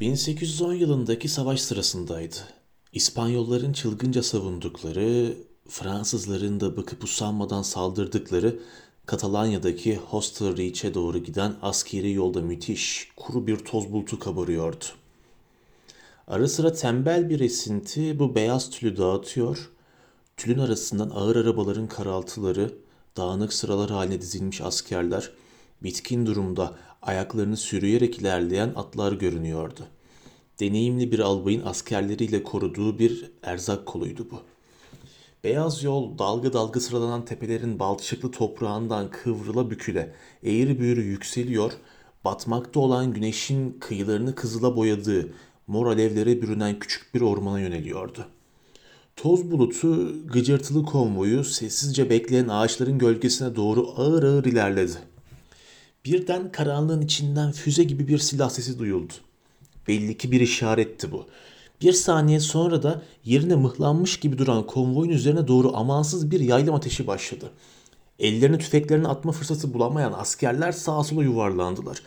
1810 yılındaki savaş sırasındaydı. İspanyolların çılgınca savundukları, Fransızların da bıkıp usanmadan saldırdıkları Katalanya'daki Hostelriç'e doğru giden askeri yolda müthiş, kuru bir toz bulutu kabarıyordu. Ara sıra tembel bir esinti bu beyaz tülü dağıtıyor, tülün arasından ağır arabaların karaltıları, dağınık sıralar haline dizilmiş askerler, bitkin durumda ayaklarını sürüyerek ilerleyen atlar görünüyordu. Deneyimli bir albayın askerleriyle koruduğu bir erzak koluydu bu. Beyaz yol dalga dalga sıralanan tepelerin balçıklı toprağından kıvrıla büküle eğri büğrü yükseliyor, batmakta olan güneşin kıyılarını kızıla boyadığı mor alevlere bürünen küçük bir ormana yöneliyordu. Toz bulutu gıcırtılı konvoyu sessizce bekleyen ağaçların gölgesine doğru ağır ağır ilerledi. Birden karanlığın içinden füze gibi bir silah sesi duyuldu. Belli ki bir işaretti bu. Bir saniye sonra da yerine mıhlanmış gibi duran konvoyun üzerine doğru amansız bir yaylım ateşi başladı. Ellerini tüfeklerine atma fırsatı bulamayan askerler sağa sola yuvarlandılar.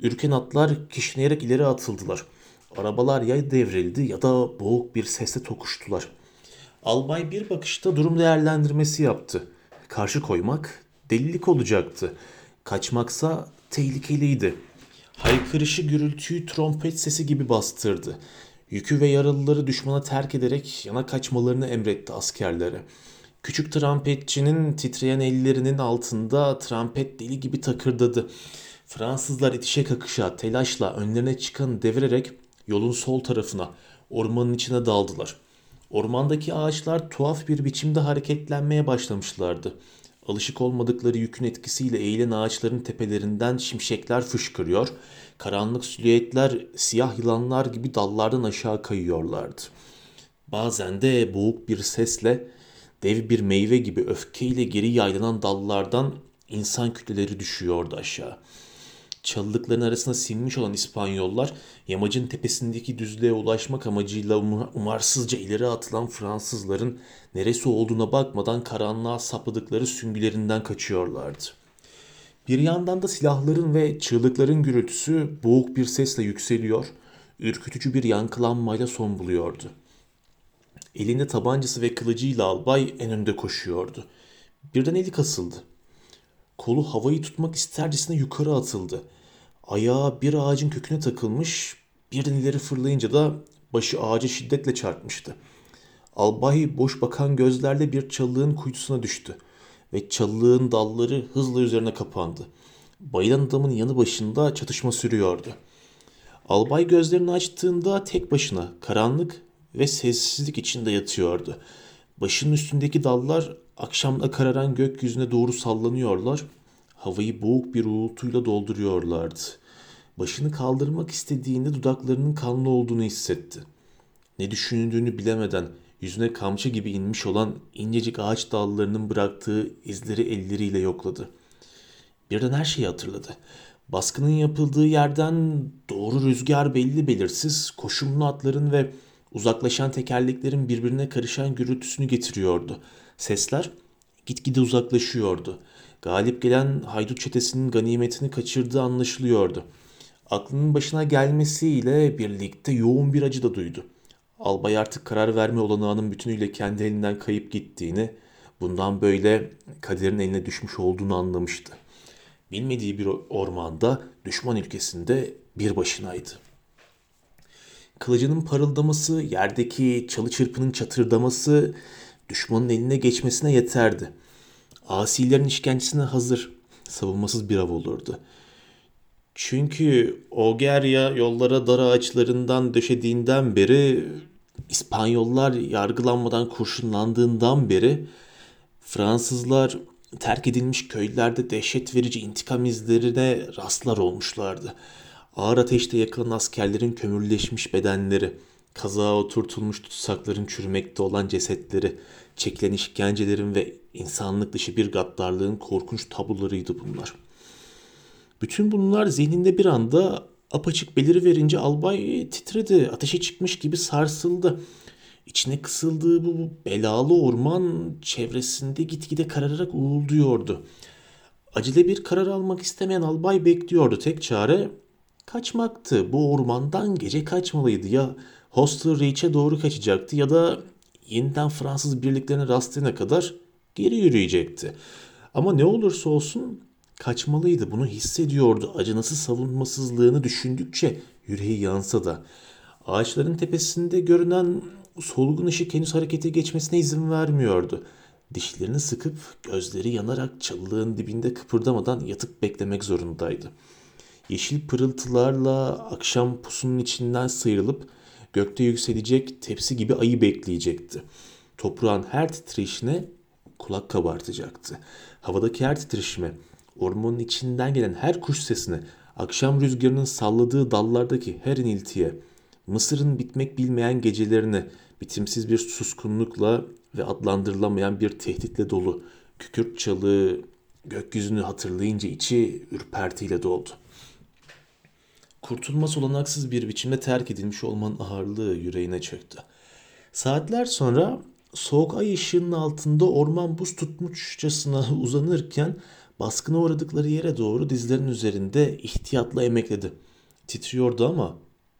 Ürken atlar kişneyerek ileri atıldılar. Arabalar ya devrildi ya da boğuk bir sesle tokuştular. Albay bir bakışta durum değerlendirmesi yaptı. Karşı koymak delilik olacaktı. Kaçmaksa tehlikeliydi. Haykırışı gürültüyü trompet sesi gibi bastırdı. Yükü ve yaralıları düşmana terk ederek yana kaçmalarını emretti askerlere. Küçük trampetçinin titreyen ellerinin altında trampet deli gibi takırdadı. Fransızlar itişe kakışa, telaşla önlerine çıkan devirerek yolun sol tarafına, ormanın içine daldılar. Ormandaki ağaçlar tuhaf bir biçimde hareketlenmeye başlamışlardı. Alışık olmadıkları yükün etkisiyle eğilen ağaçların tepelerinden şimşekler fışkırıyor, karanlık silüetler siyah yılanlar gibi dallardan aşağı kayıyorlardı. Bazen de boğuk bir sesle dev bir meyve gibi öfkeyle geri yaylanan dallardan insan kütleleri düşüyordu aşağı. Çalılıkların arasına sinmiş olan İspanyollar yamacın tepesindeki düzlüğe ulaşmak amacıyla umarsızca ileri atılan Fransızların neresi olduğuna bakmadan karanlığa sapladıkları süngülerinden kaçıyorlardı. Bir yandan da silahların ve çığlıkların gürültüsü boğuk bir sesle yükseliyor, ürkütücü bir yankılanmayla son buluyordu. Elinde tabancası ve kılıcıyla albay en önde koşuyordu. Birden eli kasıldı. Kolu havayı tutmak istercesine yukarı atıldı. Ayağı bir ağacın köküne takılmış, birden ileri fırlayınca da başı ağaca şiddetle çarpmıştı. Albay boş bakan gözlerle bir çalığın kuytusuna düştü ve çalığın dalları hızla üzerine kapandı. Bayılan adamın yanı başında çatışma sürüyordu. Albay gözlerini açtığında tek başına karanlık ve sessizlik içinde yatıyordu. Başının üstündeki dallar akşamda kararan gökyüzüne doğru sallanıyorlar, havayı boğuk bir uğultuyla dolduruyorlardı. Başını kaldırmak istediğinde dudaklarının kanlı olduğunu hissetti. Ne düşündüğünü bilemeden yüzüne kamçı gibi inmiş olan incecik ağaç dallarının bıraktığı izleri elleriyle yokladı. Birden her şeyi hatırladı. Baskının yapıldığı yerden doğru rüzgar belli belirsiz, koşumlu atların ve uzaklaşan tekerleklerin birbirine karışan gürültüsünü getiriyordu. Sesler gitgide uzaklaşıyordu. Galip gelen haydut çetesinin ganimetini kaçırdığı anlaşılıyordu. Aklının başına gelmesiyle birlikte yoğun bir acı da duydu. Albay artık karar verme olanağının bütünüyle kendi elinden kayıp gittiğini, bundan böyle kaderin eline düşmüş olduğunu anlamıştı. Bilmediği bir ormanda, düşman ülkesinde bir başınaydı. Kılıcının parıldaması, yerdeki çalı çırpının çatırdaması düşmanın eline geçmesine yeterdi. Asilerin işkencesine hazır, savunmasız bir av olurdu. Çünkü Ogerya yollara dar ağaçlarından döşediğinden beri İspanyollar yargılanmadan kurşunlandığından beri Fransızlar terk edilmiş köylerde dehşet verici intikam izlerine rastlar olmuşlardı. Ağır ateşte yakılan askerlerin kömürleşmiş bedenleri, kazağa oturtulmuş tutsakların çürümekte olan cesetleri, çekilen işkencelerin ve insanlık dışı bir gaddarlığın korkunç tablolarıydı bunlar. Bütün bunlar zihninde bir anda apaçık beliri verince albay titredi, ateşe çıkmış gibi sarsıldı. İçine kısıldığı bu belalı orman çevresinde gitgide karararak uğulduyordu. Acele bir karar almak istemeyen albay bekliyordu. Tek çare Kaçmaktı. Bu ormandan gece kaçmalıydı. Ya Hostel Reach'e doğru kaçacaktı ya da yeniden Fransız birliklerine rastlayana kadar geri yürüyecekti. Ama ne olursa olsun kaçmalıydı. Bunu hissediyordu. Acınası savunmasızlığını düşündükçe yüreği yansa da. Ağaçların tepesinde görünen solgun ışık henüz harekete geçmesine izin vermiyordu. Dişlerini sıkıp gözleri yanarak çalılığın dibinde kıpırdamadan yatıp beklemek zorundaydı. Yeşil pırıltılarla akşam pusunun içinden sıyrılıp gökte yükselecek tepsi gibi ayı bekleyecekti. Toprağın her titreşine kulak kabartacaktı. Havadaki her titreşime, ormanın içinden gelen her kuş sesine, akşam rüzgarının salladığı dallardaki her iniltiye, Mısır'ın bitmek bilmeyen gecelerine bitimsiz bir suskunlukla ve adlandırılamayan bir tehditle dolu. Kükürt çalığı gökyüzünü hatırlayınca içi ürpertiyle doldu. Kurtulmaz olanaksız bir biçimde terk edilmiş olmanın ağırlığı yüreğine çöktü. Saatler sonra soğuk ay ışığının altında orman buz tutmuşçasına uzanırken baskına uğradıkları yere doğru dizlerinin üzerinde ihtiyatla emekledi. Titriyordu ama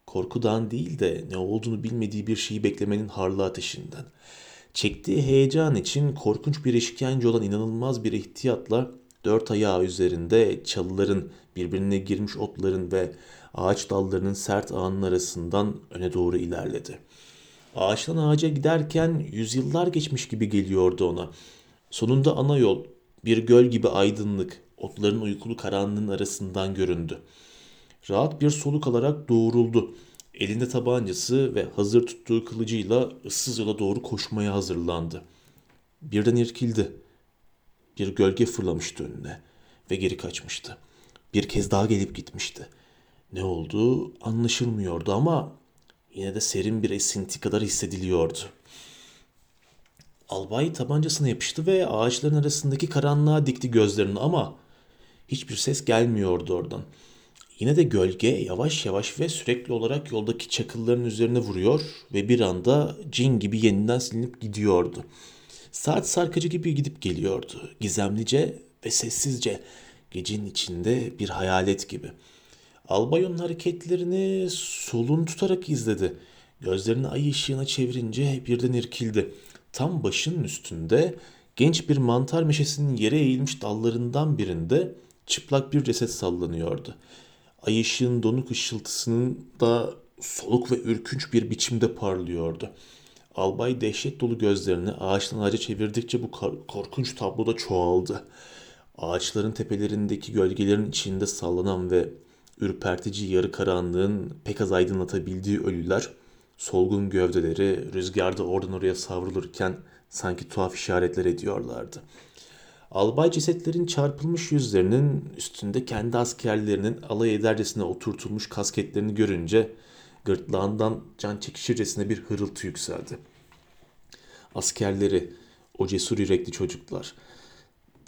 korkudan değil de ne olduğunu bilmediği bir şeyi beklemenin harlı ateşinden. Çektiği heyecan için korkunç bir işkence olan inanılmaz bir ihtiyatla dört ayağı üzerinde çalıların, birbirine girmiş otların ve ağaç dallarının sert ağının arasından öne doğru ilerledi. Ağaçtan ağaca giderken yüzyıllar geçmiş gibi geliyordu ona. Sonunda ana yol, bir göl gibi aydınlık, otların uykulu karanlığın arasından göründü. Rahat bir soluk alarak doğruldu. Elinde tabancası ve hazır tuttuğu kılıcıyla ıssız yola doğru koşmaya hazırlandı. Birden irkildi. Bir gölge fırlamıştı önüne ve geri kaçmıştı. Bir kez daha gelip gitmişti. Ne olduğu anlaşılmıyordu ama yine de serin bir esinti kadar hissediliyordu. Albay tabancasına yapıştı ve ağaçların arasındaki karanlığa dikti gözlerini ama hiçbir ses gelmiyordu oradan. Yine de gölge yavaş yavaş ve sürekli olarak yoldaki çakılların üzerine vuruyor ve bir anda cin gibi yeniden silinip gidiyordu. Saat sarkıcı gibi gidip geliyordu. Gizemlice ve sessizce gecenin içinde bir hayalet gibi. Albayon'un hareketlerini solun tutarak izledi. Gözlerini ay ışığına çevirince birden irkildi. Tam başının üstünde genç bir mantar meşesinin yere eğilmiş dallarından birinde çıplak bir ceset sallanıyordu. Ay ışığın donuk ışıltısının da soluk ve ürkünç bir biçimde parlıyordu. Albay dehşet dolu gözlerini ağaçtan ağaca çevirdikçe bu korkunç tabloda çoğaldı. Ağaçların tepelerindeki gölgelerin içinde sallanan ve ürpertici yarı karanlığın pek az aydınlatabildiği ölüler, solgun gövdeleri rüzgarda oradan oraya savrulurken sanki tuhaf işaretler ediyorlardı. Albay cesetlerin çarpılmış yüzlerinin üstünde kendi askerlerinin alay edercesine oturtulmuş kasketlerini görünce gırtlağından can çekişircesine bir hırıltı yükseldi. Askerleri, o cesur yürekli çocuklar,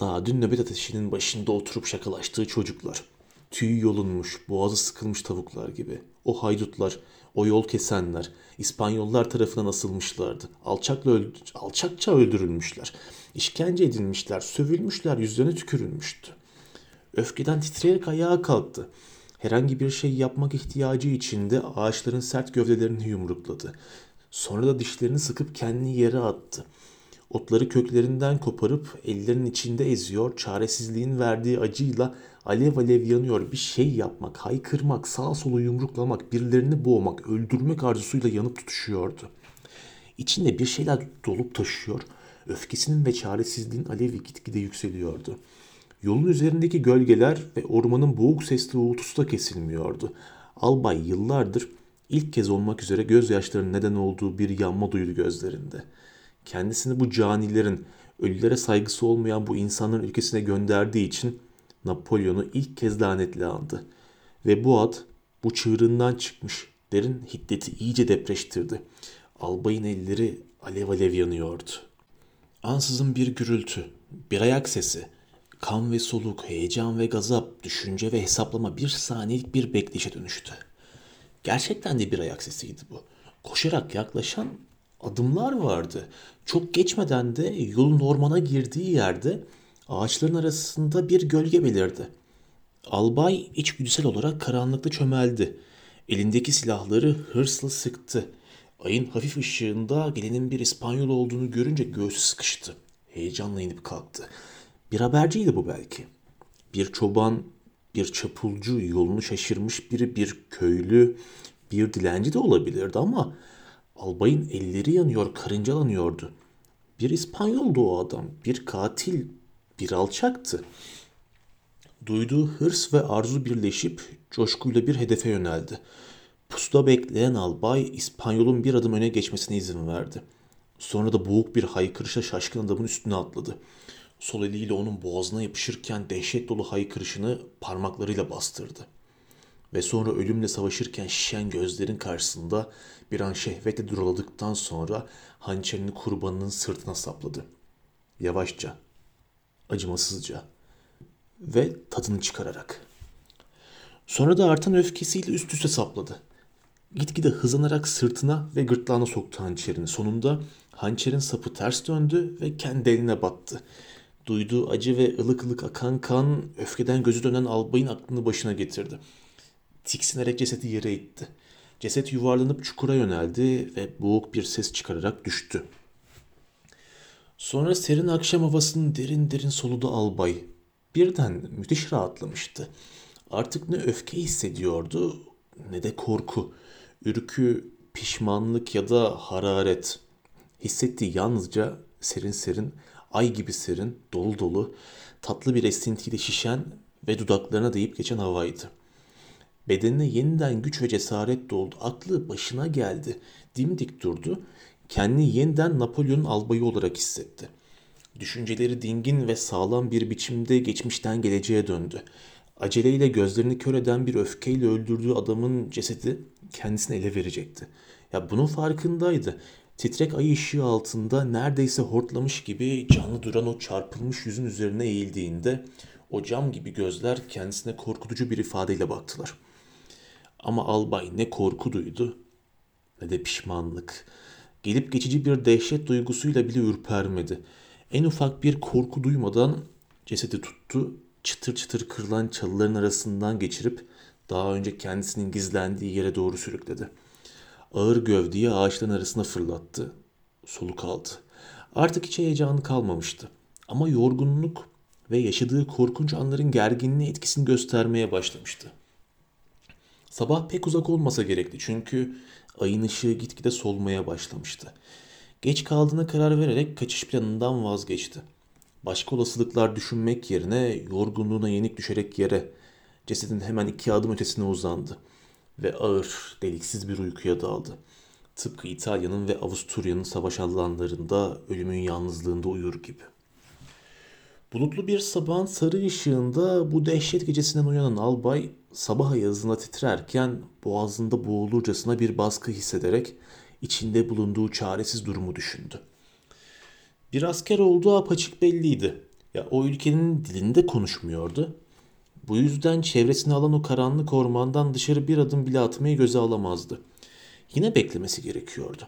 daha dün nöbet ateşinin başında oturup şakalaştığı çocuklar, tüy yolunmuş, boğazı sıkılmış tavuklar gibi. O haydutlar, o yol kesenler, İspanyollar tarafından asılmışlardı. Alçakla öldü, alçakça öldürülmüşler. İşkence edilmişler, sövülmüşler, yüzlerine tükürülmüştü. Öfkeden titreyerek ayağa kalktı. Herhangi bir şey yapmak ihtiyacı içinde ağaçların sert gövdelerini yumrukladı. Sonra da dişlerini sıkıp kendini yere attı. Otları köklerinden koparıp ellerinin içinde eziyor, çaresizliğin verdiği acıyla alev alev yanıyor. Bir şey yapmak, haykırmak, sağ solu yumruklamak, birilerini boğmak, öldürmek arzusuyla yanıp tutuşuyordu. İçinde bir şeyler dolup taşıyor. Öfkesinin ve çaresizliğin alevi gitgide yükseliyordu. Yolun üzerindeki gölgeler ve ormanın boğuk sesli uğultusu da kesilmiyordu. Albay yıllardır ilk kez olmak üzere gözyaşlarının neden olduğu bir yanma duydu gözlerinde. Kendisini bu canilerin, ölülere saygısı olmayan bu insanların ülkesine gönderdiği için Napolyon'u ilk kez lanetle andı. Ve bu ad bu çığırından çıkmış derin hiddeti iyice depreştirdi. Albayın elleri alev alev yanıyordu. Ansızın bir gürültü, bir ayak sesi, kan ve soluk, heyecan ve gazap, düşünce ve hesaplama bir saniyelik bir bekleyişe dönüştü. Gerçekten de bir ayak sesiydi bu. Koşarak yaklaşan adımlar vardı. Çok geçmeden de yolun ormana girdiği yerde ağaçların arasında bir gölge belirdi. Albay içgüdüsel olarak karanlıkta çömeldi. Elindeki silahları hırsla sıktı. Ayın hafif ışığında gelenin bir İspanyol olduğunu görünce göğsü sıkıştı. Heyecanla inip kalktı. Bir haberciydi bu belki. Bir çoban, bir çapulcu, yolunu şaşırmış biri, bir köylü, bir dilenci de olabilirdi ama albayın elleri yanıyor, karıncalanıyordu. Bir İspanyoldu o adam, bir katil, bir alçaktı. Duyduğu hırs ve arzu birleşip coşkuyla bir hedefe yöneldi. Pusuda bekleyen albay İspanyol'un bir adım öne geçmesine izin verdi. Sonra da boğuk bir haykırışla şaşkın adamın üstüne atladı. Sol eliyle onun boğazına yapışırken dehşet dolu haykırışını parmaklarıyla bastırdı. Ve sonra ölümle savaşırken şişen gözlerin karşısında bir an şehvetle duraladıktan sonra hançerini kurbanının sırtına sapladı. Yavaşça, acımasızca ve tadını çıkararak. Sonra da artan öfkesiyle üst üste sapladı. Gitgide hızlanarak sırtına ve gırtlağına soktu hançerini. Sonunda hançerin sapı ters döndü ve kendi eline battı. Duyduğu acı ve ılık ılık akan kan öfkeden gözü dönen albayın aklını başına getirdi. Tiksinerek cesedi yere itti. Ceset yuvarlanıp çukura yöneldi ve boğuk bir ses çıkararak düştü. Sonra serin akşam havasını derin derin soludu albay. Birden müthiş rahatlamıştı. Artık ne öfke hissediyordu ne de korku, ürkü, pişmanlık ya da hararet. Hissettiği yalnızca serin serin, ay gibi serin, dolu dolu, tatlı bir esintiyle şişen ve dudaklarına değip geçen havaydı. Bedenine yeniden güç ve cesaret doldu. Aklı başına geldi. Dimdik durdu. Kendini yeniden Napolyon albayı olarak hissetti. Düşünceleri dingin ve sağlam bir biçimde geçmişten geleceğe döndü. Aceleyle gözlerini kör eden bir öfkeyle öldürdüğü adamın cesedi kendisine ele verecekti. Ya bunun farkındaydı. Titrek ay ışığı altında neredeyse hortlamış gibi canlı duran o çarpılmış yüzün üzerine eğildiğinde o cam gibi gözler kendisine korkutucu bir ifadeyle baktılar. Ama albay ne korku duydu ne de pişmanlık. Gelip geçici bir dehşet duygusuyla bile ürpermedi. En ufak bir korku duymadan cesedi tuttu, çıtır çıtır kırılan çalıların arasından geçirip daha önce kendisinin gizlendiği yere doğru sürükledi. Ağır gövdeyi ağaçların arasına fırlattı. Soluk aldı. Artık hiç heyecanı kalmamıştı. Ama yorgunluk ve yaşadığı korkunç anların gerginliği etkisini göstermeye başlamıştı. Sabah pek uzak olmasa gerekti çünkü ayın ışığı gitgide solmaya başlamıştı. Geç kaldığına karar vererek kaçış planından vazgeçti. Başka olasılıklar düşünmek yerine yorgunluğuna yenik düşerek yere, cesedin hemen iki adım ötesine uzandı ve ağır, deliksiz bir uykuya daldı. Tıpkı İtalya'nın ve Avusturya'nın savaş alanlarında ölümün yalnızlığında uyur gibi. Bulutlu bir sabahın sarı ışığında bu dehşet gecesinden uyanan albay sabah ayazına titrerken boğazında boğulurcasına bir baskı hissederek içinde bulunduğu çaresiz durumu düşündü. Bir asker olduğu apaçık belliydi. Ya o ülkenin dilinde konuşmuyordu. Bu yüzden çevresine alan o karanlık ormandan dışarı bir adım bile atmayı göze alamazdı. Yine beklemesi gerekiyordu.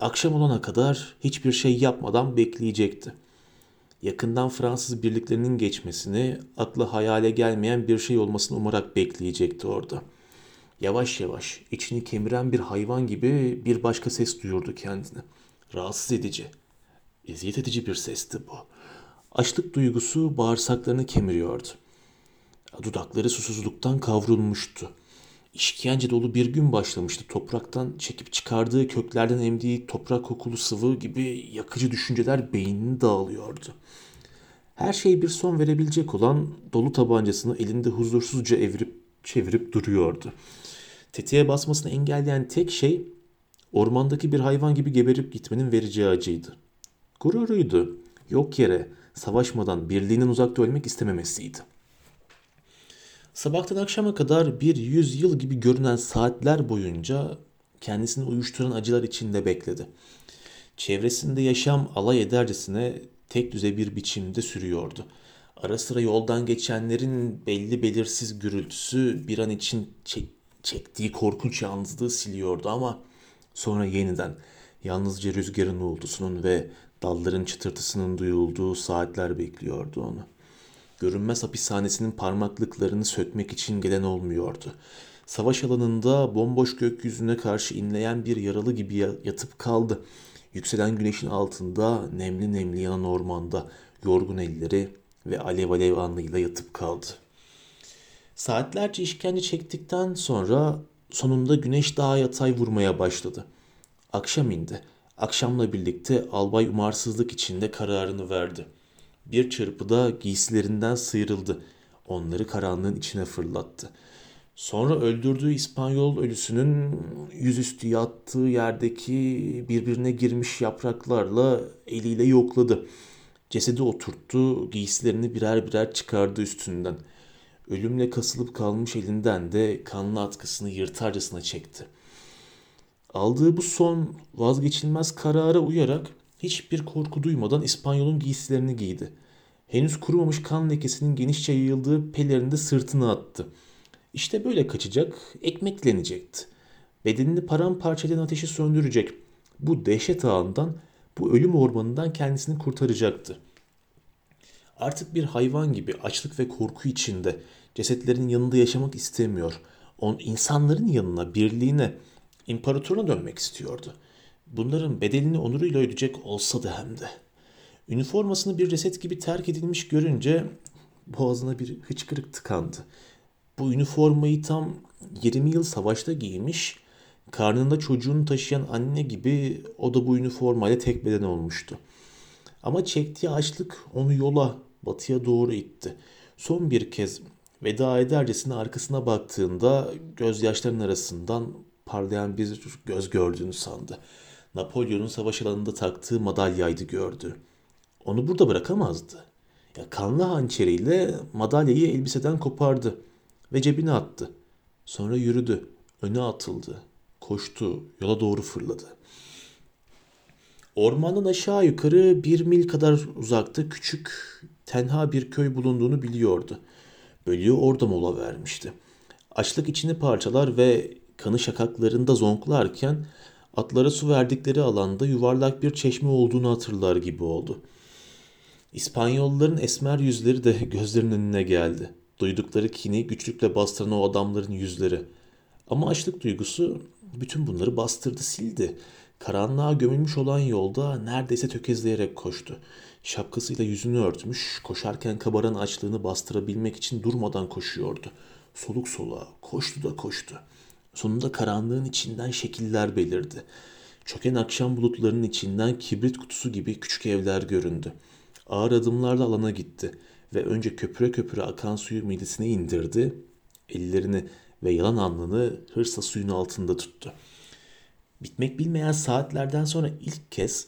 Akşam olana kadar hiçbir şey yapmadan bekleyecekti. Yakından Fransız birliklerinin geçmesini, akla hayale gelmeyen bir şey olmasını umarak bekleyecekti orada. Yavaş yavaş, içini kemiren bir hayvan gibi bir başka ses duyurdu kendini. Rahatsız edici, eziyet edici bir sesti bu. Açlık duygusu bağırsaklarını kemiriyordu. Dudakları susuzluktan kavrulmuştu. İşkence dolu bir gün başlamıştı. Topraktan çekip çıkardığı köklerden emdiği toprak kokulu sıvı gibi yakıcı düşünceler beynini dağılıyordu. Her şey bir son verebilecek olan dolu tabancasını elinde huzursuzca evirip çevirip duruyordu. Tetiğe basmasını engelleyen tek şey ormandaki bir hayvan gibi geberip gitmenin vereceği acıydı. Gururuydu. Yok yere savaşmadan birliğinden uzakta ölmek istememesiydi. Sabahtan akşama kadar bir yüz yıl gibi görünen saatler boyunca kendisini uyuşturan acılar içinde bekledi. Çevresinde yaşam alay edercesine tek düze bir biçimde sürüyordu. Ara sıra yoldan geçenlerin belli belirsiz gürültüsü bir an için çek çektiği korkunç yalnızlığı siliyordu ama sonra yeniden yalnızca rüzgarın uğultusunun ve dalların çıtırtısının duyulduğu saatler bekliyordu onu. Görünmez hapishanesinin parmaklıklarını sökmek için gelen olmuyordu. Savaş alanında bomboş gökyüzüne karşı inleyen bir yaralı gibi yatıp kaldı. Yükselen güneşin altında nemli nemli yanan ormanda yorgun elleri ve alev alev anlıyla yatıp kaldı. Saatlerce işkence çektikten sonra sonunda güneş daha yatay vurmaya başladı. Akşam indi. Akşamla birlikte albay umarsızlık içinde kararını verdi. Bir çırpıda giysilerinden sıyrıldı. Onları karanlığın içine fırlattı. Sonra öldürdüğü İspanyol ölüsünün yüzüstü yattığı yerdeki birbirine girmiş yapraklarla eliyle yokladı. Cesedi oturttu, giysilerini birer birer çıkardı üstünden. Ölümle kasılıp kalmış elinden de kanlı atkısını yırtarcasına çekti. Aldığı bu son vazgeçilmez karara uyarak hiçbir korku duymadan İspanyol'un giysilerini giydi. Henüz kurumamış kan lekesinin genişçe yayıldığı pelerini de sırtına attı. İşte böyle kaçacak, ekmek dilenecekti. Bedenini paramparça eden ateşi söndürecek. Bu dehşet ağından, bu ölüm ormanından kendisini kurtaracaktı. Artık bir hayvan gibi açlık ve korku içinde cesetlerin yanında yaşamak istemiyor. On insanların yanına, birliğine, imparatoruna dönmek istiyordu. Bunların bedelini onuruyla ödeyecek olsa da hem de. Üniformasını bir reset gibi terk edilmiş görünce boğazına bir hıçkırık tıkandı. Bu üniformayı tam 20 yıl savaşta giymiş, karnında çocuğunu taşıyan anne gibi o da bu üniformayla tek beden olmuştu. Ama çektiği açlık onu yola, batıya doğru itti. Son bir kez veda edercesine arkasına baktığında gözyaşlarının arasından parlayan bir göz gördüğünü sandı. Napolyon'un savaş alanında taktığı madalyaydı gördü. Onu burada bırakamazdı. Ya kanlı hançeriyle madalyayı elbiseden kopardı ve cebine attı. Sonra yürüdü, öne atıldı, koştu, yola doğru fırladı. Ormandan aşağı yukarı bir mil kadar uzakta küçük, tenha bir köy bulunduğunu biliyordu. Bölüğü orada mola vermişti. Açlık içini parçalar ve kanı şakaklarında zonklarken atlara su verdikleri alanda yuvarlak bir çeşme olduğunu hatırlar gibi oldu. İspanyolların esmer yüzleri de gözlerinin önüne geldi. Duydukları kini güçlükle bastıran o adamların yüzleri. Ama açlık duygusu bütün bunları bastırdı, sildi. Karanlığa gömülmüş olan yolda neredeyse tökezleyerek koştu. Şapkasıyla yüzünü örtmüş, koşarken kabaran açlığını bastırabilmek için durmadan koşuyordu. Soluk soluğa koştu da koştu. Sonunda karanlığın içinden şekiller belirdi. Çöken akşam bulutlarının içinden kibrit kutusu gibi küçük evler göründü. Ağır adımlarla alana gitti ve önce köpüre köpüre akan suyu midesine indirdi. Ellerini ve yalan alnını hırsla suyun altında tuttu. Bitmek bilmeyen saatlerden sonra ilk kez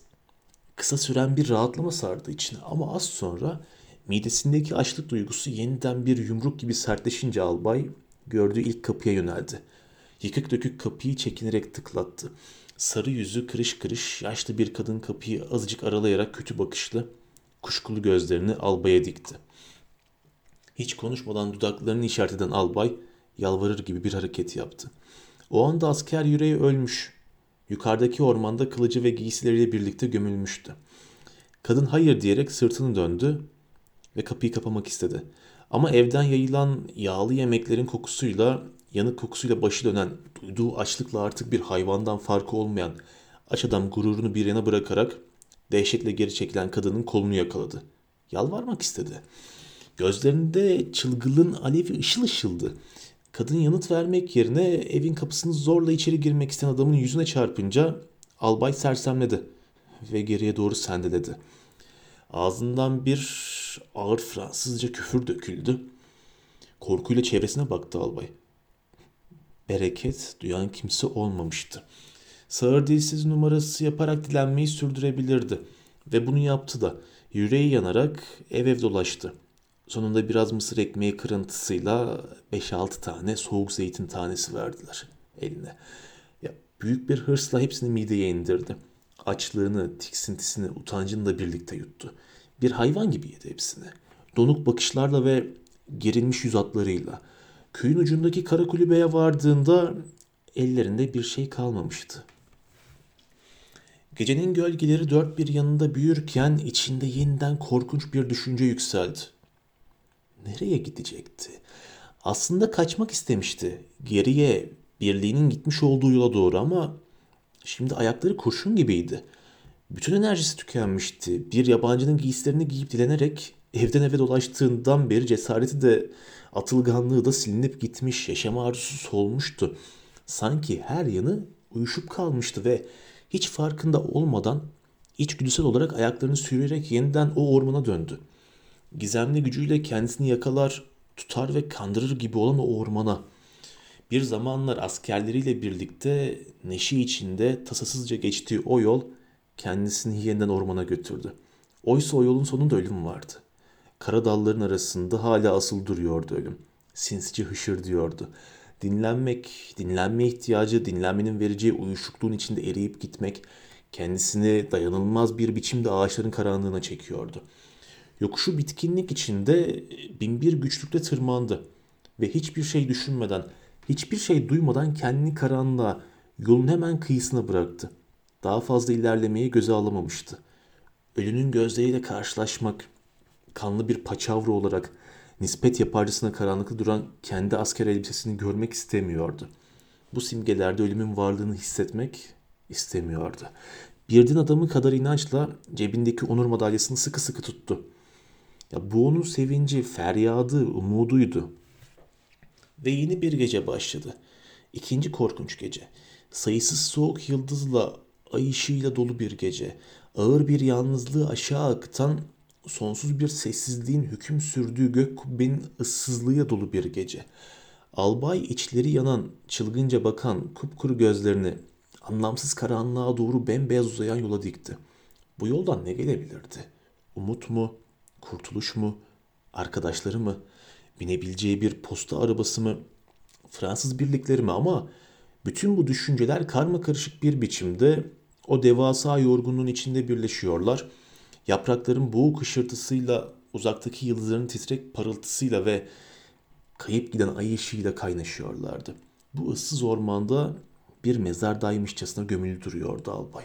kısa süren bir rahatlama sardı içine ama az sonra midesindeki açlık duygusu yeniden bir yumruk gibi sertleşince albay gördüğü ilk kapıya yöneldi. Yıkık dökük kapıyı çekinerek tıklattı. Sarı yüzü kırış kırış yaşlı bir kadın kapıyı azıcık aralayarak kötü bakışlı, kuşkulu gözlerini albaya dikti. Hiç konuşmadan dudaklarını işaret eden albay yalvarır gibi bir hareket yaptı. O anda asker yüreği ölmüş. Yukarıdaki ormanda kılıcı ve giysileriyle birlikte gömülmüştü. Kadın hayır diyerek sırtını döndü ve kapıyı kapamak istedi. Ama evden yayılan yağlı yemeklerin kokusuyla, yanık kokusuyla başı dönen, duyduğu açlıkla artık bir hayvandan farkı olmayan aç adam gururunu bir yana bırakarak dehşetle geri çekilen kadının kolunu yakaladı. Yalvarmak istedi. Gözlerinde çılgınlığın alevi ışıl ışıldı. Kadın yanıt vermek yerine evin kapısını zorla içeri girmek isteyen adamın yüzüne çarpınca albay sersemledi ve geriye doğru sendeledi. Ağzından bir ağır Fransızca küfür döküldü. Korkuyla çevresine baktı albay. Bereket duyan kimse olmamıştı. Sağır dilsiz numarası yaparak dilenmeyi sürdürebilirdi. Ve bunu yaptı da yüreği yanarak ev ev dolaştı. Sonunda biraz mısır ekmeği kırıntısıyla 5-6 tane soğuk zeytin tanesi verdiler eline. Ya, büyük bir hırsla hepsini mideye indirdi. Açlığını, tiksintisini, utancını da birlikte yuttu. Bir hayvan gibi yedi hepsini. Donuk bakışlarla ve gerilmiş yüz hatlarıyla. Köyün ucundaki kara kulübeye vardığında ellerinde bir şey kalmamıştı. Gecenin gölgeleri dört bir yanında büyürken içinde yeniden korkunç bir düşünce yükseldi. Nereye gidecekti? Aslında kaçmak istemişti. Geriye, birliğinin gitmiş olduğu yola doğru ama şimdi ayakları kurşun gibiydi. Bütün enerjisi tükenmişti. Bir yabancının giysilerini giyip dilenerek evden eve dolaştığından beri cesareti de atılganlığı da silinip gitmiş, yaşam arzusu solmuştu. Sanki her yanı uyuşup kalmıştı ve hiç farkında olmadan içgüdüsel olarak ayaklarını sürüyerek yeniden o ormana döndü. Gizemli gücüyle kendisini yakalar, tutar ve kandırır gibi olan o ormana. Bir zamanlar askerleriyle birlikte neşe içinde tasasızca geçtiği o yol kendisini yeniden ormana götürdü. Oysa o yolun sonunda ölüm vardı. Kara dalların arasında hala asıl duruyordu ölüm. Sinsice hışır diyordu. Dinlenmek, dinlenme ihtiyacı, dinlenmenin vereceği uyuşukluğun içinde eriyip gitmek, kendisini dayanılmaz bir biçimde ağaçların karanlığına çekiyordu. Yokuşu bitkinlik içinde binbir güçlükle tırmandı ve hiçbir şey düşünmeden, hiçbir şey duymadan kendini karanlığa, yolun hemen kıyısına bıraktı. Daha fazla ilerlemeyi göze alamamıştı. Ölünün gözleriyle karşılaşmak, kanlı bir paçavra olarak nispet yaparcasına karanlıkta duran kendi asker elbisesini görmek istemiyordu. Bu simgelerde ölümün varlığını hissetmek istemiyordu. Bir din adamı kadar inançla cebindeki onur madalyasını sıkı sıkı tuttu. Ya bu onun sevinci, feryadı, umuduydu. Ve yeni bir gece başladı. İkinci korkunç gece. Sayısız soğuk yıldızla, ay ışığıyla dolu bir gece. Ağır bir yalnızlığı aşağı akıtan, sonsuz bir sessizliğin hüküm sürdüğü gök kubbenin ıssızlığıyla dolu bir gece. Albay içleri yanan, çılgınca bakan kupkuru gözlerini anlamsız karanlığa doğru bembeyaz uzayan yola dikti. Bu yoldan ne gelebilirdi? Umut mu? Kurtuluş mu? Arkadaşları mı? Binebileceği bir posta arabası mı? Fransız birlikleri mi? Ama bütün bu düşünceler karma karışık bir biçimde o devasa yorgunluğun içinde birleşiyorlar. Yaprakların boğuk hışırtısıyla, uzaktaki yıldızların titrek parıltısıyla ve kayıp giden ay ışığıyla kaynaşıyorlardı. Bu ıssız ormanda bir mezardaymışçasına gömülü duruyordu albay.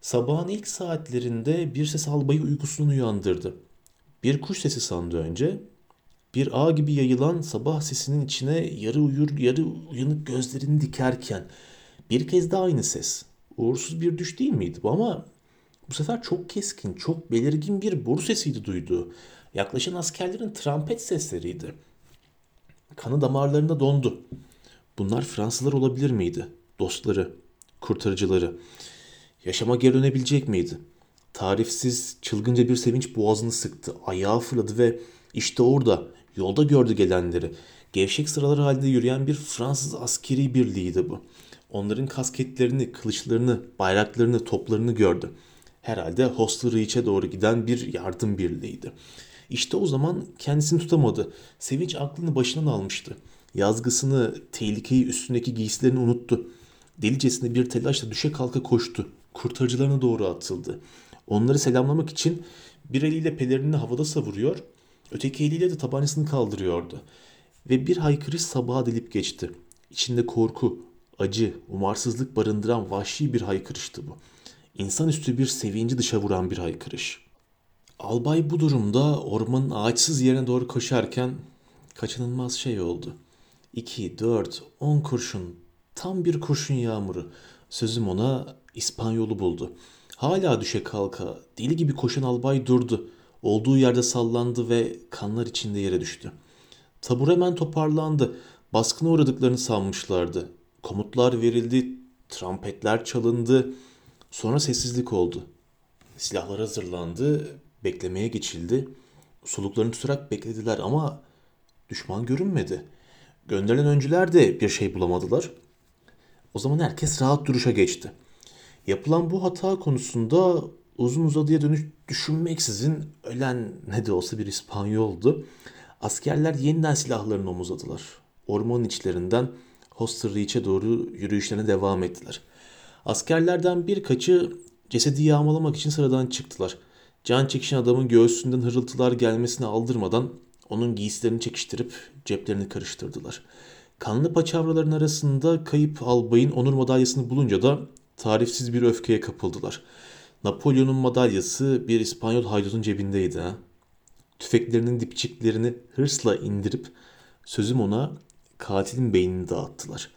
Sabahın ilk saatlerinde bir ses albayı uykusundan uyandırdı. Bir kuş sesi sandı önce. Bir ağ gibi yayılan sabah sesinin içine yarı uyur yarı uyanık gözlerini dikerken bir kez daha aynı ses. Uğursuz bir düş değil miydi bu ama bu sefer çok keskin, çok belirgin bir boru sesiydi duyduğu. Yaklaşan askerlerin trompet sesleriydi. Kanı damarlarında dondu. Bunlar Fransızlar olabilir miydi? Dostları, kurtarıcıları. Yaşama geri dönebilecek miydi? Tarifsiz, çılgınca bir sevinç boğazını sıktı. Ayağı fırladı ve işte orada, yolda gördü gelenleri. Gevşek sıralar halinde yürüyen bir Fransız askeri birliğiydi bu. Onların kasketlerini, kılıçlarını, bayraklarını, toplarını gördü. Herhalde Hostel Reach'e doğru giden bir yardım birliğiydi. İşte o zaman kendisini tutamadı. Sevinç aklını başından almıştı. Yazgısını, tehlikeyi üstündeki giysilerini unuttu. Delicesine bir telaşla düşe kalka koştu. Kurtarıcılarına doğru atıldı. Onları selamlamak için bir eliyle pelerinini havada savuruyor, öteki eliyle de tabancasını kaldırıyordu. Ve bir haykırış sabaha delip geçti. İçinde korku, acı, umarsızlık barındıran vahşi bir haykırıştı bu. İnsanüstü bir sevinci dışa vuran bir haykırış. Albay bu durumda ormanın ağaçsız yerine doğru koşarken kaçınılmaz şey oldu. 2, 4, 10 kurşun, tam bir kurşun yağmuru. Sözüm ona İspanyolu buldu. Hala düşe kalka, deli gibi koşan albay durdu. Olduğu yerde sallandı ve kanlar içinde yere düştü. Tabur hemen toparlandı. Baskına uğradıklarını sanmışlardı. Komutlar verildi, trompetler çalındı. Sonra sessizlik oldu. Silahlar hazırlandı, beklemeye geçildi. Soluklarını tutarak beklediler ama düşman görünmedi. Gönderilen öncüler de bir şey bulamadılar. O zaman herkes rahat duruşa geçti. Yapılan bu hata konusunda uzun uzadıya dönüş düşünmeksizin ölen ne de olsa bir İspanyoldu. Askerler yeniden silahlarını omuzladılar. Ormanın içlerinden Hoster Reach'e doğru yürüyüşlerine devam ettiler. Askerlerden birkaçı cesedi yağmalamak için sıradan çıktılar. Can çekişen adamın göğsünden hırıltılar gelmesine aldırmadan onun giysilerini çekiştirip ceplerini karıştırdılar. Kanlı paçavraların arasında kayıp albayın onur madalyasını bulunca da tarifsiz bir öfkeye kapıldılar. Napolyon'un madalyası bir İspanyol haydutun cebindeydi ha. tüfeklerinin dipçiklerini hırsla indirip sözüm ona katilin beynini dağıttılar.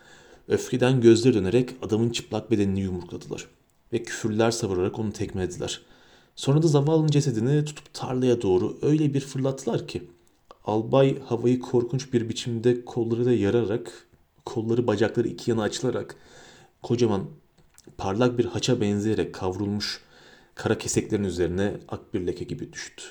Öfkeden gözleri dönerek adamın çıplak bedenini yumrukladılar ve küfürler savurarak onu tekmelediler. Sonra da zavallının cesedini tutup tarlaya doğru öyle bir fırlattılar ki albay havayı korkunç bir biçimde kollarıyla yararak, kolları bacakları iki yana açılarak kocaman parlak bir haça benzeyerek kavrulmuş kara keseklerin üzerine ak bir leke gibi düştü.